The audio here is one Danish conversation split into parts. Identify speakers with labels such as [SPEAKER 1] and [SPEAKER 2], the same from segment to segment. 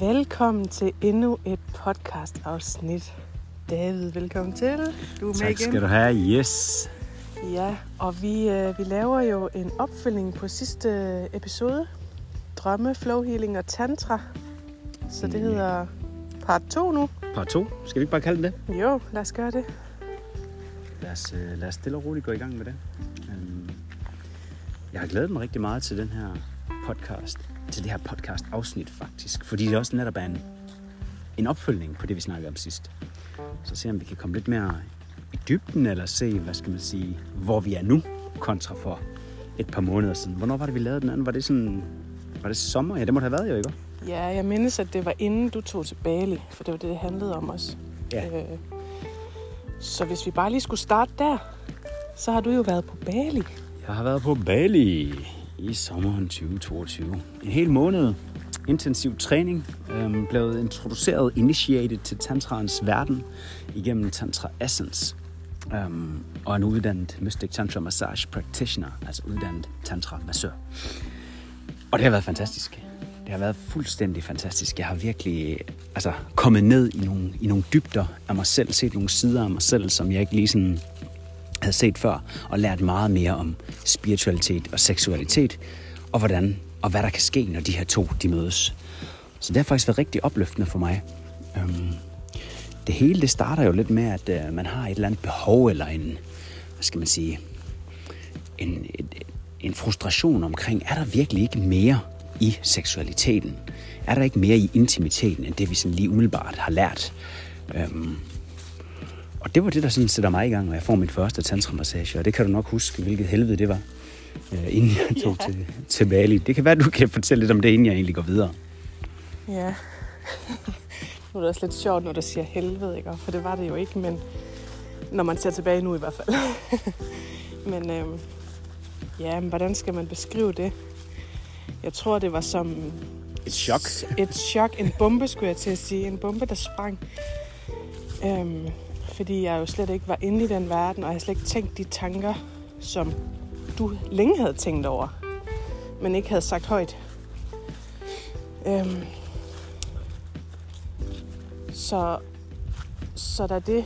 [SPEAKER 1] Velkommen til endnu et podcast-afsnit. David, velkommen til. Du er med
[SPEAKER 2] Tak
[SPEAKER 1] igen.
[SPEAKER 2] skal du have. Yes.
[SPEAKER 1] Ja, og vi, øh, vi laver jo en opfølgning på sidste episode. Drømme, flow healing og tantra. Så det
[SPEAKER 2] Ja.
[SPEAKER 1] hedder part 2 nu.
[SPEAKER 2] Part 2. Skal vi ikke bare kalde det det?
[SPEAKER 1] Jo, lad os gøre det.
[SPEAKER 2] Lad os, øh, lad os stille og roligt gå i gang med det. Øhm, jeg har glædet mig rigtig meget til den her podcast. Til det her podcast afsnit faktisk. Fordi det også netop er en, en opfølgning på det, vi snakkede om sidst. Så se om vi kan komme lidt mere i dybden, eller se, hvad skal man sige, hvor vi er nu, kontra for et par måneder siden. Hvornår var det, vi lavede den anden? Var det sådan, var det sommer? Ja, det må det have været jo, ikke?
[SPEAKER 1] Ja, jeg mindes, at det var inden du tog til Bali, for det var det, det handlede om også.
[SPEAKER 2] Ja.
[SPEAKER 1] Øh, så hvis vi bare lige skulle starte der, så har du jo været på Bali.
[SPEAKER 2] Jeg har været på Bali i sommeren 2022. En hel måned intensiv træning. Øhm, blevet introduceret, initiated til tantraens verden igennem Tantra Essence. Øhm, og en uddannet Mystic Tantra Massage Practitioner, altså uddannet tantra massør. Og det har været fantastisk. Det har været fuldstændig fantastisk. Jeg har virkelig altså, kommet ned i nogle, i nogle dybder af mig selv, set nogle sider af mig selv, som jeg ikke lige sådan havde set før, og lært meget mere om spiritualitet og seksualitet, og hvordan og hvad der kan ske, når de her to de mødes. Så det har faktisk været rigtig opløftende for mig. Øhm, det hele det starter jo lidt med, at øh, man har et eller andet behov, eller en, hvad skal man sige, en, et, en frustration omkring, er der virkelig ikke mere i seksualiteten? Er der ikke mere i intimiteten, end det vi sådan lige umiddelbart har lært? Øhm, og det var det, der sådan sætter mig i gang, når jeg får min første tantramassage. Og det kan du nok huske, hvilket helvede det var, øh, inden jeg tog
[SPEAKER 1] Ja.
[SPEAKER 2] til, til Bali. Det kan være, du kan fortælle lidt om det, inden jeg egentlig går videre.
[SPEAKER 1] Ja. nu er det også lidt sjovt, når du siger helvede, ikke? For det var det jo ikke, men når man ser tilbage nu i hvert fald. men øhm, ja, men hvordan skal man beskrive det? Jeg tror, det var som
[SPEAKER 2] Et chok.
[SPEAKER 1] et chok. En bombe, skulle jeg til at sige. En bombe, der sprang. Øhm, fordi jeg jo slet ikke var inde i den verden, og jeg slet ikke tænkt de tanker, som du længe havde tænkt over, men ikke havde sagt højt. Øhm, så, så da det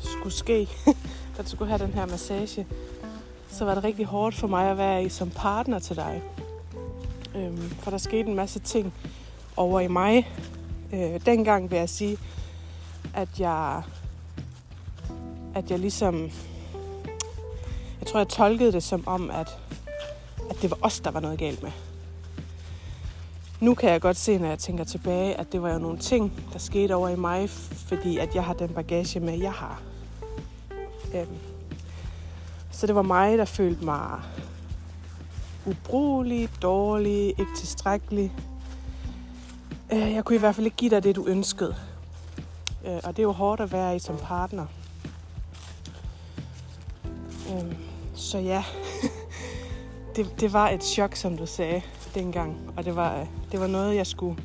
[SPEAKER 1] skulle ske, da du skulle have den her massage, så var det rigtig hårdt for mig at være i som partner til dig. Øhm, for der skete en masse ting over i mig. Øh, dengang vil jeg sige, at jeg, at jeg ligesom, jeg tror, jeg tolkede det som om, at, at det var os, der var noget galt med. Nu kan jeg godt se, når jeg tænker tilbage, at det var jo nogle ting, der skete over i mig, fordi at jeg har den bagage med, jeg har. Øhm, så det var mig, der følte mig ubrugelig, dårlig, ikke tilstrækkelig. Øh, Jeg kunne i hvert fald ikke give dig det, du ønskede. Øh, Og det er jo hårdt at være i som partner. Øhm, Så ja, det, det var et chok, som du sagde dengang. Og det var, det var noget, jeg skulle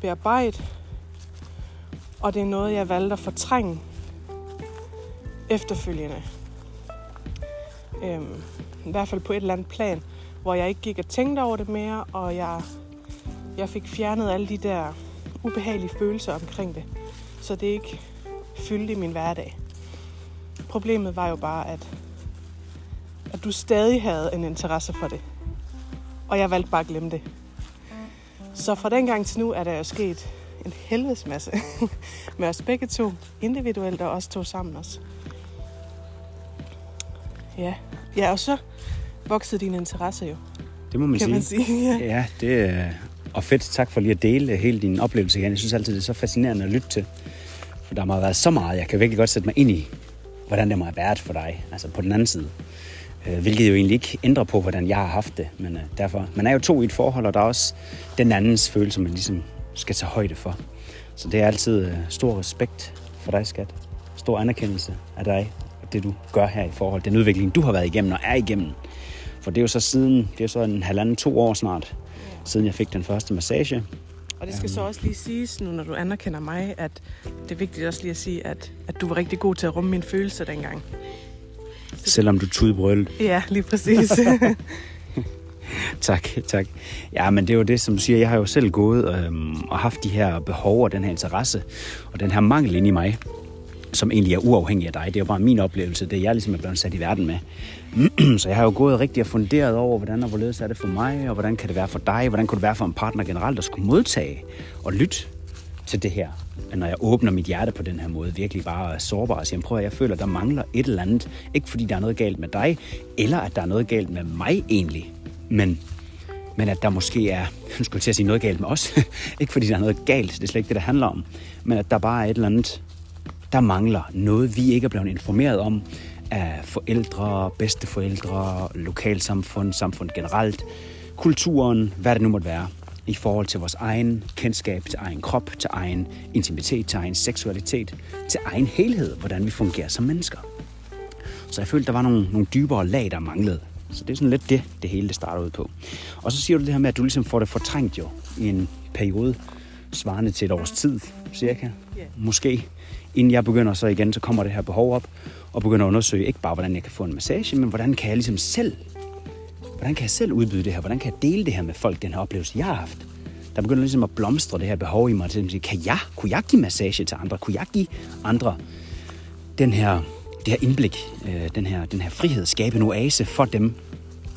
[SPEAKER 1] bearbejde. Og det er noget, jeg valgte at fortrænge efterfølgende. Øhm, I hvert fald på et eller andet plan, hvor jeg ikke gik og tænkte over det mere, og jeg, jeg fik fjernet alle de der ubehagelige følelser omkring det, så det ikke fyldte i min hverdag. Problemet var jo bare, at, du stadig havde en interesse for det, og jeg valgte bare at glemme det. Så fra den gang til nu er der jo sket en helvedes masse med os begge to, individuelt og os to sammen også. Ja, ja og så voksede din interesse jo,
[SPEAKER 2] Det må man
[SPEAKER 1] kan
[SPEAKER 2] sige.
[SPEAKER 1] man sige. Ja.
[SPEAKER 2] Ja, det er... Og fedt, tak for lige at dele hele din oplevelse igen. Jeg synes altid, det er så fascinerende at lytte til. For der må have været så meget. Jeg kan virkelig godt sætte mig ind i, hvordan det må have været for dig. Altså på den anden side. Øh, Hvilket jo egentlig ikke ændrer på, hvordan jeg har haft det. Men øh, derfor, man er jo to i et forhold, og der er også den andens følelse, man ligesom skal tage højde for. Så det er altid øh, stor respekt for dig, skat. Stor anerkendelse af dig og det, du gør her i forhold. Den udvikling, du har været igennem og er igennem. For det er jo så siden, det er så en halvanden, to år snart, siden jeg fik den første massage.
[SPEAKER 1] Og det skal så også lige siges nu, når du anerkender mig, at det er vigtigt også lige at sige, at, at du var rigtig god til at rumme mine følelser dengang.
[SPEAKER 2] Selvom du tudbrølede.
[SPEAKER 1] Ja, lige præcis.
[SPEAKER 2] tak, tak. Ja, men det er jo det, som du siger. Jeg har jo selv gået øhm, og haft de her behov og den her interesse og den her mangel inde i mig, som egentlig er uafhængig af dig. Det er jo bare min oplevelse, det jeg ligesom er blevet sat i verden med. Så jeg har jo gået rigtig og funderet over, hvordan og hvorledes er det for mig, og hvordan kan det være for dig, hvordan kunne det være for en partner generelt at skulle modtage og lytte til det her, når jeg åbner mit hjerte på den her måde, virkelig bare er sårbar og siger, prøv at jeg føler, der mangler et eller andet. Ikke fordi der er noget galt med dig, eller at der er noget galt med mig egentlig, men, men at der måske er, nu skulle til at sige noget galt med os. ikke fordi der er noget galt, det er slet ikke det, det handler om, men at der bare er et eller andet, der mangler noget, vi ikke er blevet informeret om af forældre, bedsteforældre, lokalsamfund, samfund generelt, kulturen, hvad det nu måtte være i forhold til vores egen kendskab til egen krop, til egen intimitet, til egen seksualitet, til egen helhed, hvordan vi fungerer som mennesker. Så jeg følte, der var nogle, nogle dybere lag, der manglede. Så det er sådan lidt det, det hele det starter ud på. Og så siger du det her med, at du ligesom får det fortrængt jo i en periode, svarende til et års tid, cirka. Yeah. Måske. Inden jeg begynder så igen, så kommer det her behov op, og begynder at undersøge ikke bare, hvordan jeg kan få en massage, men hvordan kan jeg ligesom selv hvordan kan jeg selv udbyde det her? Hvordan kan jeg dele det her med folk, den her oplevelse, jeg har haft? Der begynder ligesom at blomstre det her behov i mig til at sige, kan jeg, kunne jeg give massage til andre? Kunne jeg give andre den her, det her indblik, øh, den, her, den her frihed, skabe en oase for dem,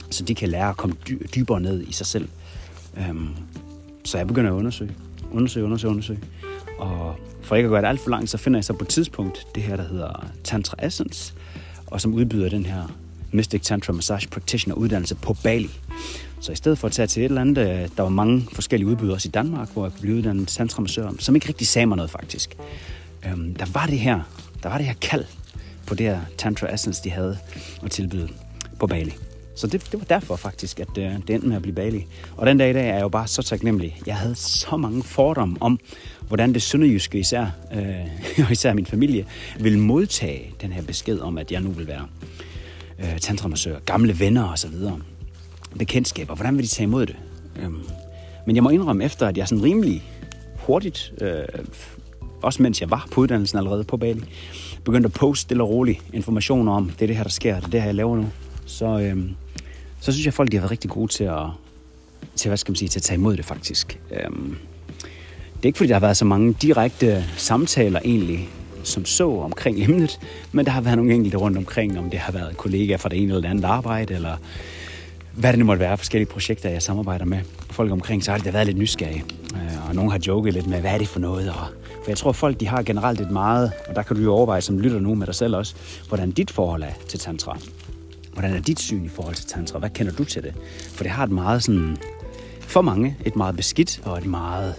[SPEAKER 2] så de kan lære at komme dy- dybere ned i sig selv. Øhm, så jeg begynder at undersøge, undersøge, undersøge, undersøge. Og for ikke at gøre det alt for langt, så finder jeg så på et tidspunkt det her, der hedder Tantra Essence, og som udbyder den her Mystic Tantra Massage Practitioner uddannelse på Bali. Så i stedet for at tage til et eller andet, øh, der var mange forskellige udbydere også i Danmark, hvor jeg kunne blive uddannet tantra massør, som ikke rigtig sagde mig noget faktisk. Øhm, der var det her, der var det her kald på det her Tantra Essence, de havde at tilbyde på Bali. Så det, det var derfor faktisk, at øh, det endte med at blive Bali. Og den dag i dag er jeg jo bare så taknemmelig. Jeg havde så mange fordomme om, hvordan det sønderjyske især, øh, og især min familie, ville modtage den her besked om, at jeg nu vil være øh, tantramassører, gamle venner osv., bekendtskaber, hvordan vil de tage imod det? Øhm, men jeg må indrømme efter, at jeg sådan rimelig hurtigt, øh, også mens jeg var på uddannelsen allerede på Bali, begyndte at poste stille og roligt informationer om, det er det her, der sker, det er det her, jeg laver nu. Så, øh, så synes jeg, at folk de har været rigtig gode til at, til, hvad skal man sige, til at tage imod det faktisk. Øhm, det er ikke fordi, der har været så mange direkte samtaler egentlig som så omkring emnet, men der har været nogle enkelte rundt omkring, om det har været kollegaer fra det ene eller andet arbejde, eller hvad det nu måtte være, forskellige projekter, jeg samarbejder med folk omkring, så har det været lidt nysgerrige. Øh, og nogen har joket lidt med, hvad er det for noget? Og, for jeg tror, folk de har generelt et meget, og der kan du jo overveje som lytter nu med dig selv også, hvordan dit forhold er til tantra. Hvordan er dit syn i forhold til tantra? Hvad kender du til det? For det har et meget sådan, for mange, et meget beskidt og et meget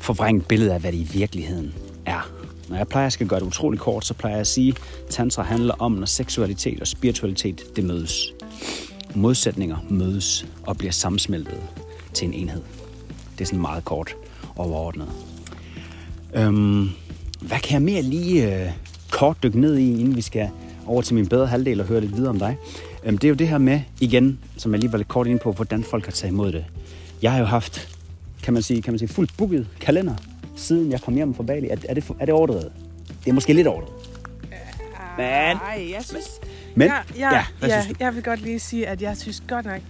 [SPEAKER 2] forvrængt billede af, hvad det i virkeligheden er. Når jeg plejer at skal gøre det utrolig kort, så plejer jeg at sige, at tantra handler om, når seksualitet og spiritualitet det mødes. Modsætninger mødes og bliver sammensmeltet til en enhed. Det er sådan meget kort overordnet. Øhm, hvad kan jeg mere lige øh, kort dykke ned i, inden vi skal over til min bedre halvdel og høre lidt videre om dig? Øhm, det er jo det her med, igen, som jeg lige var lidt kort inde på, hvordan folk har taget imod det. Jeg har jo haft, kan man sige, kan man sige fuldt booket kalender siden jeg kom hjem fra Bali. Er, er, det, er det overdrevet? Det er måske lidt overdrevet.
[SPEAKER 1] Men, Ej, jeg synes...
[SPEAKER 2] Men,
[SPEAKER 1] ja, ja,
[SPEAKER 2] ja,
[SPEAKER 1] ja, jeg vil godt lige sige, at jeg synes godt nok,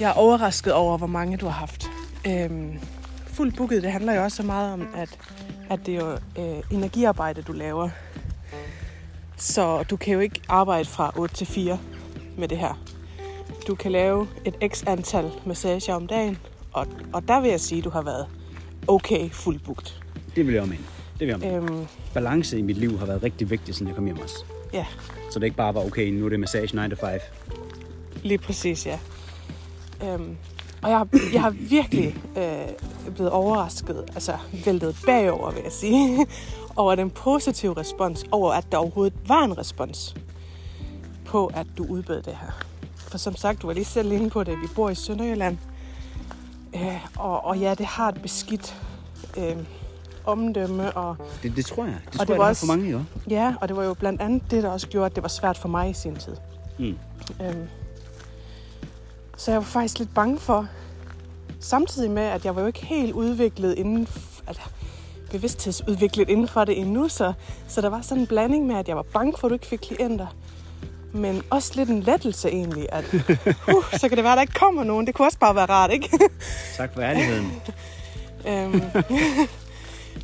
[SPEAKER 1] jeg er overrasket over, hvor mange du har haft. Øhm, fuldt booket, det handler jo også så meget om, at, at det er jo øh, energiarbejde, du laver. Så du kan jo ikke arbejde fra 8 til 4 med det her. Du kan lave et x antal massager om dagen, og, og der vil jeg sige, at du har været okay fuldt booket.
[SPEAKER 2] Det vil jeg mene. Det vil jeg mene.
[SPEAKER 1] Øhm,
[SPEAKER 2] Balance i mit liv har været rigtig vigtigt, siden jeg kom hjem også.
[SPEAKER 1] ja,
[SPEAKER 2] Så det ikke bare var, okay, nu er det massage 9 to 5.
[SPEAKER 1] Lige præcis, ja. Øhm, og jeg har, jeg har virkelig øh, blevet overrasket, altså væltet bagover, vil jeg sige, over den positive respons, over at der overhovedet var en respons på, at du udbød det her. For som sagt, du var lige selv inde på det, vi bor i Sønderjylland, øh, og, og ja, det har et beskidt øh, omdømme, og
[SPEAKER 2] Det, det tror jeg. Det
[SPEAKER 1] Og
[SPEAKER 2] tror
[SPEAKER 1] det
[SPEAKER 2] jeg,
[SPEAKER 1] var
[SPEAKER 2] er
[SPEAKER 1] også-
[SPEAKER 2] for mange, jo.
[SPEAKER 1] Ja, og det var jo blandt andet det, der også gjorde, at det var svært for mig i sin tid.
[SPEAKER 2] Mm.
[SPEAKER 1] Øhm, så jeg var faktisk lidt bange for, samtidig med, at jeg var jo ikke helt udviklet inden, altså, bevidsthedsudviklet inden for det endnu, så, så der var sådan en blanding med, at jeg var bange for, at du ikke fik klienter, Men også lidt en lettelse egentlig, at uh, så kan det være, at der ikke kommer nogen. Det kunne også bare være rart, ikke?
[SPEAKER 2] Tak for ærligheden.
[SPEAKER 1] øhm,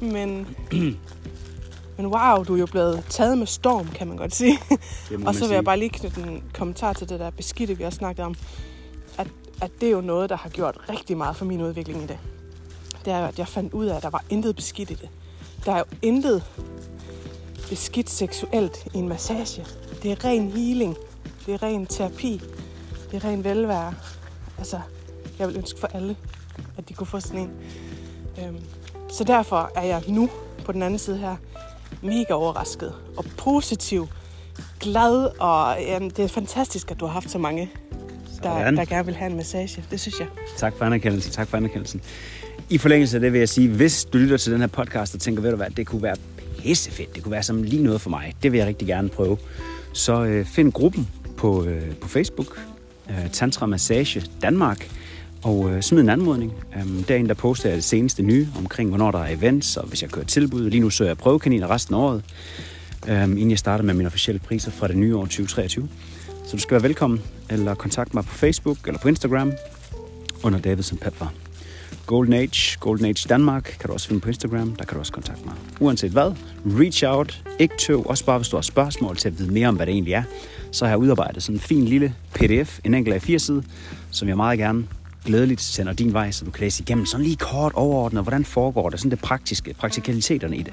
[SPEAKER 1] men, men wow, du er jo blevet taget med storm, kan man godt sige. Og så vil
[SPEAKER 2] sige.
[SPEAKER 1] jeg bare lige knytte en kommentar til det der beskidte, vi har snakket om. At, at det er jo noget, der har gjort rigtig meget for min udvikling i det. Det er jo, at jeg fandt ud af, at der var intet beskidt i det. Der er jo intet beskidt seksuelt i en massage. Det er ren healing. Det er ren terapi. Det er ren velvære. Altså, jeg vil ønske for alle, at de kunne få sådan en. Øhm, så derfor er jeg nu på den anden side her mega overrasket og positiv, glad, og jamen, det er fantastisk, at du har haft så mange, der, der gerne vil have en massage. Det synes jeg.
[SPEAKER 2] Tak for anerkendelsen, tak for anerkendelsen. I forlængelse af det vil jeg sige, hvis du lytter til den her podcast og tænker, ved du hvad, det kunne være pissefedt, det kunne være som lige noget for mig, det vil jeg rigtig gerne prøve, så øh, find gruppen på, øh, på Facebook, øh, Tantra Massage Danmark, og øh, smid en anmodning. Øhm, derinde der poster jeg det seneste nye omkring, hvornår der er events, og hvis jeg kører tilbud. Lige nu søger jeg prøvekaniner resten af året, øhm, inden jeg starter med mine officielle priser fra det nye år 2023. Så du skal være velkommen, eller kontakt mig på Facebook eller på Instagram, under Davidson Pepper. Golden Age, Golden Age Danmark, kan du også finde på Instagram. Der kan du også kontakte mig. Uanset hvad, reach out, ikke tøv, også bare hvis du har spørgsmål til at vide mere om, hvad det egentlig er. Så har jeg udarbejdet sådan en fin lille pdf, en enkelt af fire side, som jeg meget gerne glædeligt sender din vej, så du kan læse igennem sådan lige kort overordnet, hvordan foregår det, sådan det praktiske, praktikaliteterne i det.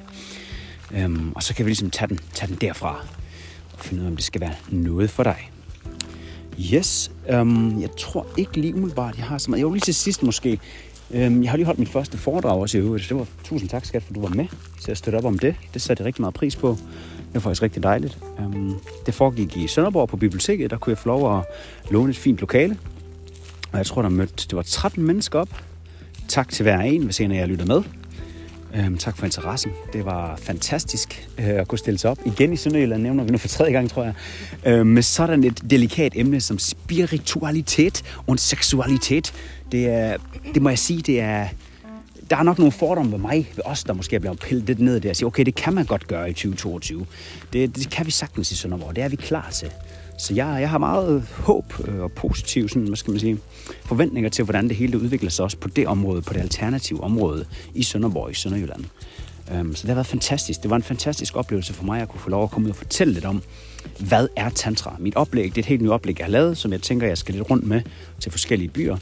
[SPEAKER 2] Øhm, og så kan vi ligesom tage den, tage den derfra og finde ud af, om det skal være noget for dig. Yes, øhm, jeg tror ikke lige umiddelbart, jeg har så meget. Jo, lige til sidst måske. Øhm, jeg har lige holdt mit første foredrag også i øvrigt. Det var tusind tak, skat, for du var med til at støtte op om det. Det satte jeg rigtig meget pris på. Det var faktisk rigtig dejligt. Øhm, det foregik i Sønderborg på biblioteket. Der kunne jeg få lov at låne et fint lokale. Og jeg tror, der mødte, det var 13 mennesker op. Tak til hver en, hvis en af jer lytter med. Øhm, tak for interessen. Det var fantastisk øh, at kunne stille sig op. Igen i Sønderjylland nævner vi nu for tredje gang, tror jeg. Øh, med sådan et delikat emne som spiritualitet og seksualitet. Det, er, det må jeg sige, det er... Der er nok nogle fordomme ved mig, ved os, der måske er blevet pillet lidt ned der og siger, okay, det kan man godt gøre i 2022. Det, det kan vi sagtens i Sønderborg. Det er vi klar til. Så jeg, jeg har meget håb øh, og positiv sådan, hvad skal man sige, forventninger til, hvordan det hele udvikler sig også på det område, på det alternative område i Sønderborg i Sønderjylland. Um, så det har været fantastisk. Det var en fantastisk oplevelse for mig at kunne få lov at komme ud og fortælle lidt om, hvad er tantra? Mit oplæg, det er et helt nyt oplæg, jeg har lavet, som jeg tænker, jeg skal lidt rundt med til forskellige byer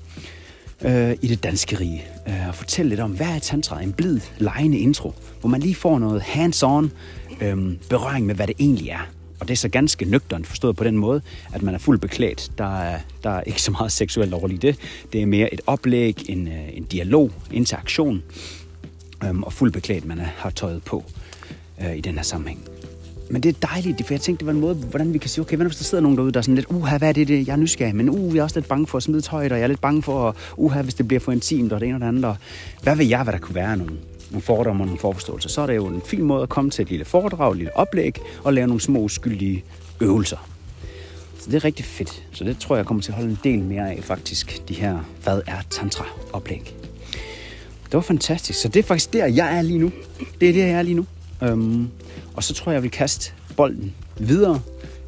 [SPEAKER 2] øh, i det danske rige. Øh, og fortælle lidt om, hvad er tantra? En blid, lejende intro, hvor man lige får noget hands-on øh, berøring med, hvad det egentlig er. Og det er så ganske nøgternt forstået på den måde, at man er fuldt beklædt. Der er, der er ikke så meget seksuelt over i det. Det er mere et oplæg, en, øh, en dialog, interaktion, øhm, og fuldt beklædt, man er, har tøjet på øh, i den her sammenhæng. Men det er dejligt, for jeg tænkte, det var en måde, hvordan vi kan sige, okay, hvad hvis der sidder nogen derude, der er sådan lidt, uha, hvad er det, det, jeg er nysgerrig, men uh, jeg er også lidt bange for at smide tøjet, og jeg er lidt bange for, at, uha, hvis det bliver for intimt, og det ene og det andet, og hvad ved jeg, hvad der kunne være nogle, nogle fordomme og nogle forforståelser, så er det jo en fin måde at komme til et lille foredrag, et lille oplæg, og lave nogle små uskyldige øvelser. Så det er rigtig fedt. Så det tror jeg kommer til at holde en del mere af, faktisk, de her, hvad er tantra-oplæg. Det var fantastisk. Så det er faktisk der, jeg er lige nu. Det er det, jeg er lige nu. Øhm, og så tror jeg, jeg vil kaste bolden videre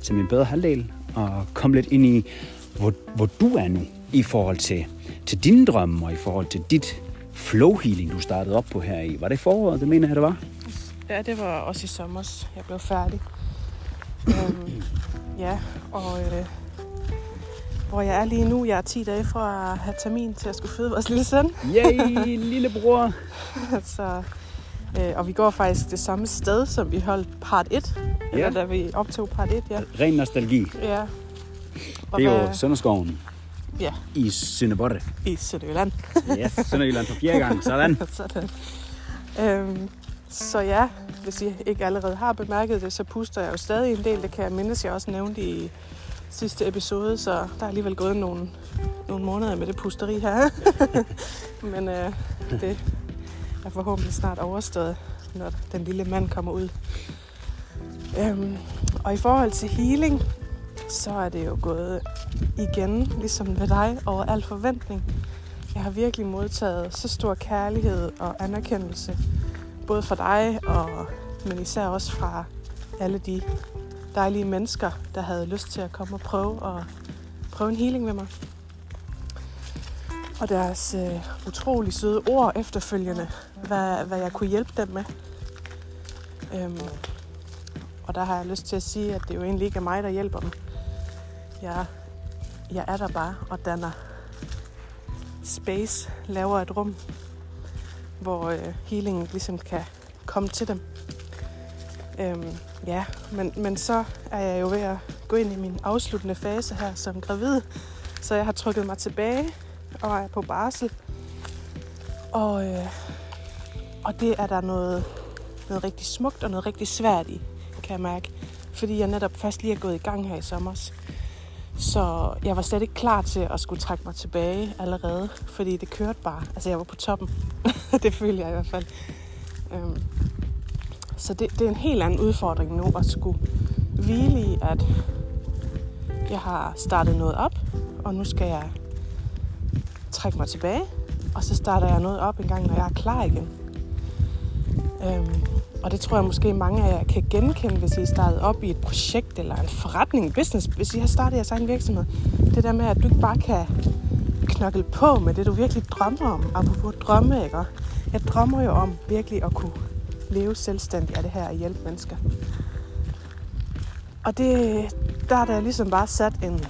[SPEAKER 2] til min bedre halvdel og komme lidt ind i, hvor, hvor du er nu i forhold til, til dine drømme og i forhold til dit flow healing, du startede op på her i. Var det i foråret, det mener jeg, det var?
[SPEAKER 1] Ja, det var også i sommer, jeg blev færdig. øhm, ja, og øh, hvor jeg er lige nu, jeg er 10 dage fra at have termin til at skulle føde vores lille søn.
[SPEAKER 2] Yay, lillebror!
[SPEAKER 1] så, øh, og vi går faktisk det samme sted, som vi holdt part 1.
[SPEAKER 2] Ja.
[SPEAKER 1] Eller da vi optog part 1, ja.
[SPEAKER 2] Ren nostalgi.
[SPEAKER 1] ja. Og
[SPEAKER 2] Det er jo
[SPEAKER 1] hvad-
[SPEAKER 2] Sønderskoven
[SPEAKER 1] Ja,
[SPEAKER 2] i Sønderborg.
[SPEAKER 1] i Sønderjylland.
[SPEAKER 2] Yes, Sønderjylland for fjerde gang. Sådan.
[SPEAKER 1] Sådan. Øhm, så ja, hvis I ikke allerede har bemærket det, så puster jeg jo stadig en del. Det kan jeg mindes, jeg også nævnte i sidste episode, så der er alligevel gået nogle, nogle måneder med det pusteri her. Men øh, det er forhåbentlig snart overstået, når den lille mand kommer ud. Øhm, og i forhold til healing, så er det jo gået igen, ligesom med dig, over al forventning. Jeg har virkelig modtaget så stor kærlighed og anerkendelse, både fra dig, og, men især også fra alle de dejlige mennesker, der havde lyst til at komme og prøve, og prøve en healing med mig. Og deres øh, utrolig søde ord efterfølgende, hvad, hvad jeg kunne hjælpe dem med. Øhm, og der har jeg lyst til at sige, at det jo egentlig ikke er mig, der hjælper dem. Jeg, jeg er der bare og danner space, laver et rum, hvor øh, healingen ligesom kan komme til dem. Øhm, ja, men, men så er jeg jo ved at gå ind i min afsluttende fase her som gravid. Så jeg har trykket mig tilbage og er på barsel. Og, øh, og det er der noget, noget rigtig smukt og noget rigtig svært i, kan jeg mærke. Fordi jeg netop først lige er gået i gang her i sommer. Så jeg var slet ikke klar til at skulle trække mig tilbage allerede, fordi det kørte bare. Altså jeg var på toppen. det følte jeg i hvert fald. Øhm, så det, det er en helt anden udfordring nu at skulle hvile i, at jeg har startet noget op, og nu skal jeg trække mig tilbage, og så starter jeg noget op en gang, når jeg er klar igen. Øhm, og det tror jeg måske mange af jer kan genkende, hvis I er startet op i et projekt eller en forretning, en business. Hvis I har startet jeres egen virksomhed. Det der med, at du ikke bare kan knokle på med det, du virkelig drømmer om. Apropos drømme, ikke? Jeg drømmer jo om virkelig at kunne leve selvstændigt af det her og hjælpe mennesker. Og det, der er der ligesom bare sat en,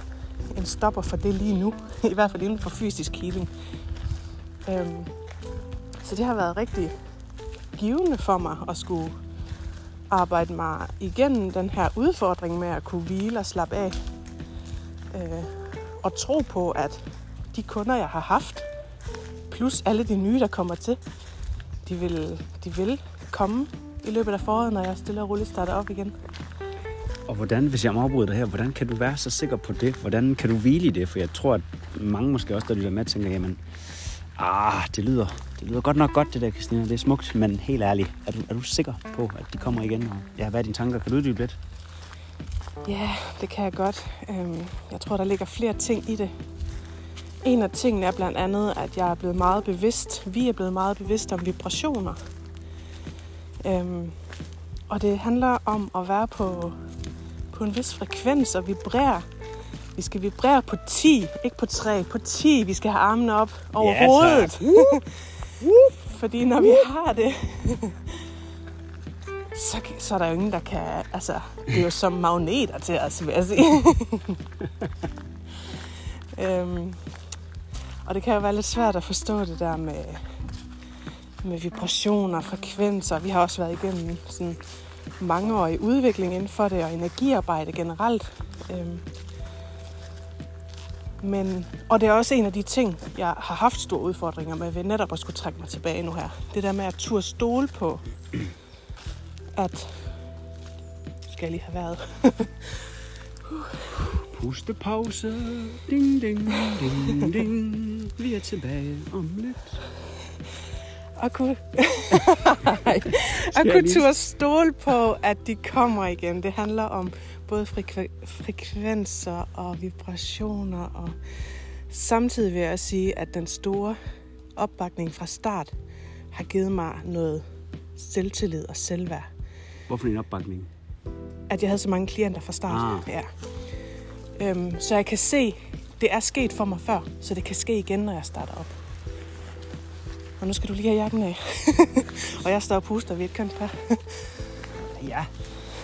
[SPEAKER 1] en stopper for det lige nu. I hvert fald inden for fysisk healing. Øhm, så det har været rigtig givende for mig at skulle arbejde mig igennem den her udfordring med at kunne hvile og slappe af. Øh, og tro på, at de kunder, jeg har haft, plus alle de nye, der kommer til, de vil, de vil komme i løbet af foråret, når jeg stille og roligt starter op igen.
[SPEAKER 2] Og hvordan, hvis jeg må afbryde dig her, hvordan kan du være så sikker på det? Hvordan kan du hvile i det? For jeg tror, at mange måske også, der lytter med, tænker, jamen, ah, det lyder, det lyder godt nok godt, det der, Christina. Det er smukt, men helt ærligt, er du, er du sikker på, at de kommer igen? Og, ja, hvad er dine tanker? Kan du uddybe lidt?
[SPEAKER 1] Ja, det kan jeg godt. Øhm, jeg tror, der ligger flere ting i det. En af tingene er blandt andet, at jeg er blevet meget bevidst. Vi er blevet meget bevidst om vibrationer. Øhm, og det handler om at være på, på en vis frekvens og vibrere. Vi skal vibrere på 10, ikke på 3, på 10. Vi skal have armene op over
[SPEAKER 2] Ja,
[SPEAKER 1] hovedet. Fordi når vi har det, så, så er der jo ingen, der kan... Altså, det er jo som magneter til os, vil jeg sige. øhm, og det kan jo være lidt svært at forstå det der med, med vibrationer, frekvenser. Vi har også været igennem sådan mangeårig udvikling inden for det, og energiarbejde generelt. Øhm, men, og det er også en af de ting, jeg har haft store udfordringer med, ved netop at skulle trække mig tilbage nu her. Det der med at turde stole på, at... Skal jeg lige have været?
[SPEAKER 2] Pustepause. Ding, ding, ding, ding. Vi er tilbage om lidt
[SPEAKER 1] at kunne,
[SPEAKER 2] jeg
[SPEAKER 1] kunne turde stole på, at de kommer igen. Det handler om både frekve- frekvenser og vibrationer. Og samtidig vil jeg sige, at den store opbakning fra start har givet mig noget selvtillid og selvværd.
[SPEAKER 2] Hvorfor en opbakning?
[SPEAKER 1] At jeg havde så mange klienter fra start.
[SPEAKER 2] Ah.
[SPEAKER 1] Ja. Øhm, så jeg kan se, det er sket for mig før, så det kan ske igen, når jeg starter op. Og nu skal du lige have jakken af. og jeg står og puster ved et kønt par.
[SPEAKER 2] Ja.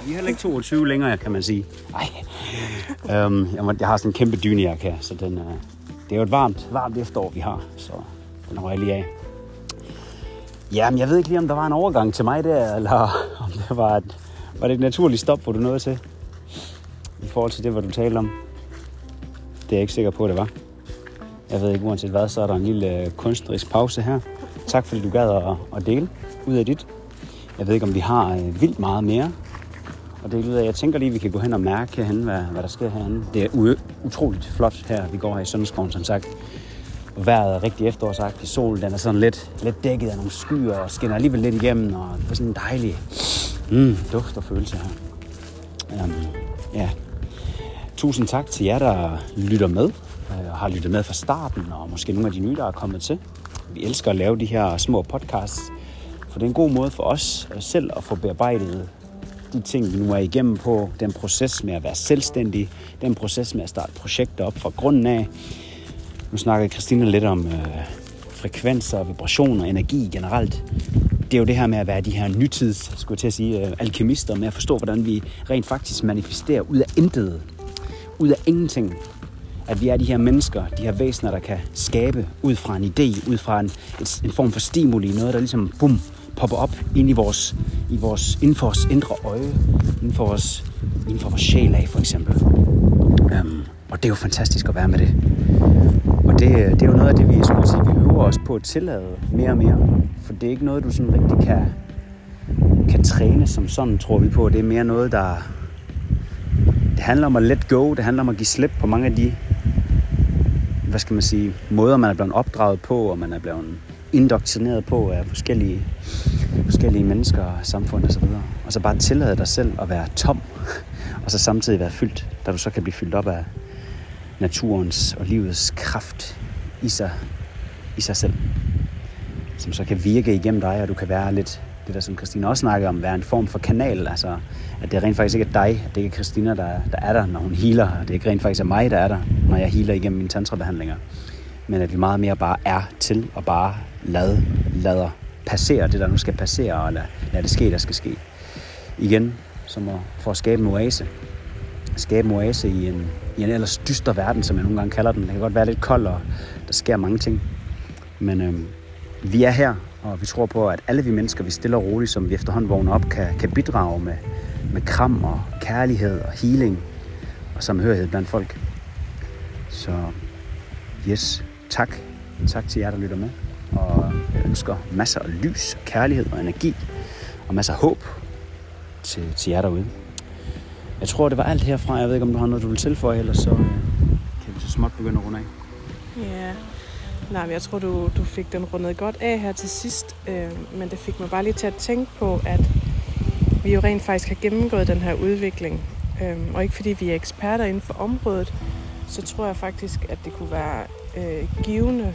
[SPEAKER 2] Vi er heller ikke 22 længere, kan man sige. Nej. Um, jeg, jeg har sådan en kæmpe dynejakke her, så den, uh, det er jo et varmt, varmt efterår, vi har, så den røg lige af. Jamen, jeg ved ikke lige, om der var en overgang til mig der, eller om det var et, var det et naturligt stop, hvor du nåede til, i forhold til det, hvad du talte om. Det er jeg ikke sikker på, det var. Jeg ved ikke, uanset hvad, så er der en lille øh, kunstnerisk pause her. Tak fordi du gad at, at dele ud af dit. Jeg ved ikke, om vi har øh, vildt meget mere og dele ud af. Jeg tænker lige, at vi kan gå hen og mærke herhen, hvad, hvad der sker herinde. Det er u- utroligt flot her. Vi går her i Sønderskoven, som sagt. Vejret er rigtig efterårsagtigt. Solen den er sådan lidt, lidt dækket af nogle skyer og skinner alligevel lidt igennem. Og det er sådan en dejlig mm, duft og følelse her. Um, ja. Tusind tak til jer, der lytter med. Øh, og har lyttet med fra starten, og måske nogle af de nye, der er kommet til. Vi elsker at lave de her små podcasts, for det er en god måde for os selv at få bearbejdet de ting, vi nu er igennem på, den proces med at være selvstændig, den proces med at starte projekter op fra grunden af. Nu snakker Christina lidt om øh, frekvenser, vibrationer, energi generelt. Det er jo det her med at være de her nytids, skulle jeg til at sige, øh, alkemister, med at forstå, hvordan vi rent faktisk manifesterer ud af intet, ud af ingenting. At vi er de her mennesker, de her væsener, der kan skabe ud fra en idé, ud fra en, et, en form for stimuli, noget, der ligesom, bum, popper op ind i vores, i vores, inden for vores indre øje, inden for vores, inden for vores sjæl af, for eksempel. Um, og det er jo fantastisk at være med det. Og det, øh, det er jo noget af det, vi, skulle sige, vi øver os på at tillade mere og mere. For det er ikke noget, du sådan rigtig kan, kan træne som sådan, tror vi på. Det er mere noget, der... Det handler om at let go. Det handler om at give slip på mange af de hvad skal man sige, måder, man er blevet opdraget på, og man er blevet indoktrineret på af forskellige, forskellige mennesker, samfund osv. Og, og så bare tillade dig selv at være tom, og så samtidig være fyldt, da du så kan blive fyldt op af naturens og livets kraft i sig, i sig selv, som så kan virke igennem dig, og du kan være lidt, det der som Christina også snakkede om, være en form for kanal, altså at det rent faktisk ikke er dig, at det ikke er Christina, der, der er der, når hun healer, og det ikke rent faktisk er mig, der er der, når jeg healer igennem mine tantrabehandlinger, men at vi meget mere bare er til og bare lad, lader passere det, der nu skal passere, og lad, lad det ske, der skal ske. Igen, som at, for at skabe en oase. Skabe en oase i en, i en ellers dyster verden, som jeg nogle gange kalder den. Det kan godt være lidt kold, og der sker mange ting. Men øhm, vi er her, og vi tror på, at alle vi mennesker, vi stille og roligt, som vi efterhånden vågner op, kan, kan bidrage med, med kram og kærlighed og healing og samhørighed blandt folk. Så yes, tak. Tak til jer, der lytter med. Og jeg ønsker masser af lys, kærlighed og energi og masser af håb til, til jer derude. Jeg tror, det var alt herfra. Jeg ved ikke, om du har noget, du vil tilføje, eller så øh, kan vi så småt begynde at runde af.
[SPEAKER 1] Ja, nej, men jeg tror, du, du fik den rundet godt af her til sidst. Øh, men det fik mig bare lige til at tænke på, at vi jo rent faktisk har gennemgået den her udvikling. Øh, og ikke fordi vi er eksperter inden for området, så tror jeg faktisk, at det kunne være øh, givende,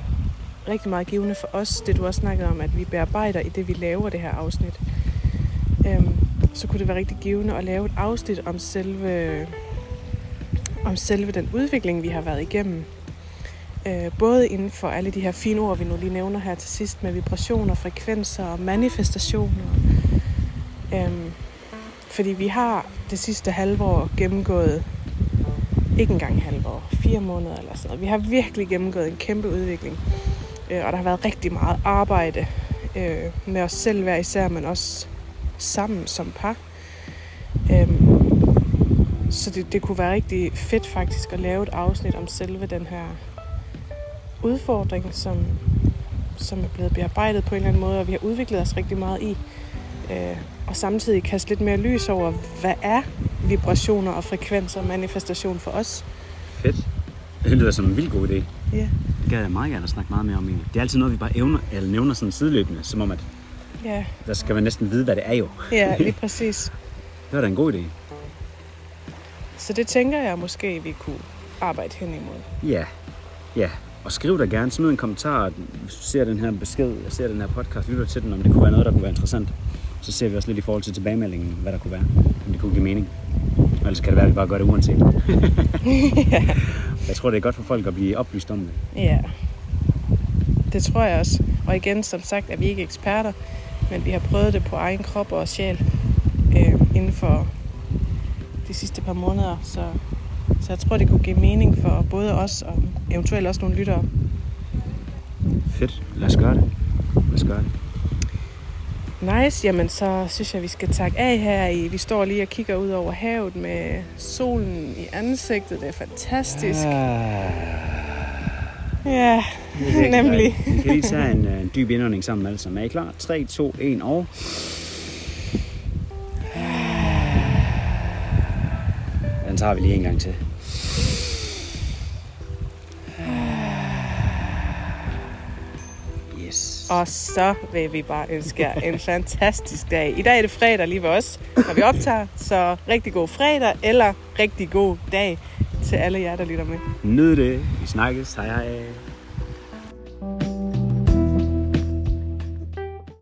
[SPEAKER 1] rigtig meget givende for os, det du også snakkede om, at vi bearbejder i det, vi laver det her afsnit. Øh, så kunne det være rigtig givende at lave et afsnit om selve, om selve den udvikling, vi har været igennem. Øh, både inden for alle de her fine ord, vi nu lige nævner her til sidst, med vibrationer, frekvenser og manifestationer. Øhm, fordi vi har det sidste halve år gennemgået, ikke engang halve år, fire måneder eller sådan noget. Vi har virkelig gennemgået en kæmpe udvikling. Øh, og der har været rigtig meget arbejde øh, med os selv hver især, men også sammen som par. Øhm, så det, det kunne være rigtig fedt faktisk at lave et afsnit om selve den her udfordring, som, som er blevet bearbejdet på en eller anden måde, og vi har udviklet os rigtig meget i. Øh, og samtidig kaste lidt mere lys over, hvad er vibrationer og frekvenser og manifestation for os.
[SPEAKER 2] Fedt. Det lyder som en vild god idé.
[SPEAKER 1] Ja.
[SPEAKER 2] Det gad jeg meget gerne at snakke meget mere om egentlig. Det er altid noget, vi bare evner, eller nævner sådan sideløbende, som om, at
[SPEAKER 1] Ja,
[SPEAKER 2] der skal man næsten vide, hvad det er jo.
[SPEAKER 1] ja lige præcis.
[SPEAKER 2] Det var da en god idé.
[SPEAKER 1] Så det tænker jeg måske, vi kunne arbejde hen imod.
[SPEAKER 2] Ja, ja. Og skriv dig gerne, smid en kommentar, hvis du ser den her besked, jeg ser den her podcast, lytter til den, om det kunne være noget, der kunne være interessant. Så ser vi også lidt i forhold til tilbagemeldingen, hvad der kunne være, om det kunne give mening. Og ellers kan det være, at vi bare gør det uanset. Jeg tror, det er godt for folk at blive oplyst om det.
[SPEAKER 1] Ja, det tror jeg også. Og igen, som sagt, er vi ikke eksperter, men vi har prøvet det på egen krop og sjæl øh, inden for de sidste par måneder. Så, så jeg tror, det kunne give mening for både os og eventuelt også nogle lyttere.
[SPEAKER 2] Fedt. Lad os gøre det. Lad os gøre det.
[SPEAKER 1] Nice, jamen så synes jeg, vi skal takke af her. I, vi står lige og kigger ud over havet med solen i ansigtet. Det er fantastisk.
[SPEAKER 2] Ah,
[SPEAKER 1] Ja,
[SPEAKER 2] det er
[SPEAKER 1] nemlig.
[SPEAKER 2] Vi kan lige tage en, øh, en dyb indånding sammen alle sammen. Er I klar? 3, 2, 1 og... Den tager vi lige en gang til. Yes.
[SPEAKER 1] Og så vil vi bare ønske jer en fantastisk dag. I dag er det fredag lige ved os, når vi optager. Så rigtig god fredag, eller rigtig god dag til alle jer, der lytter med.
[SPEAKER 2] Nyd det. Vi snakkes. Hej hej.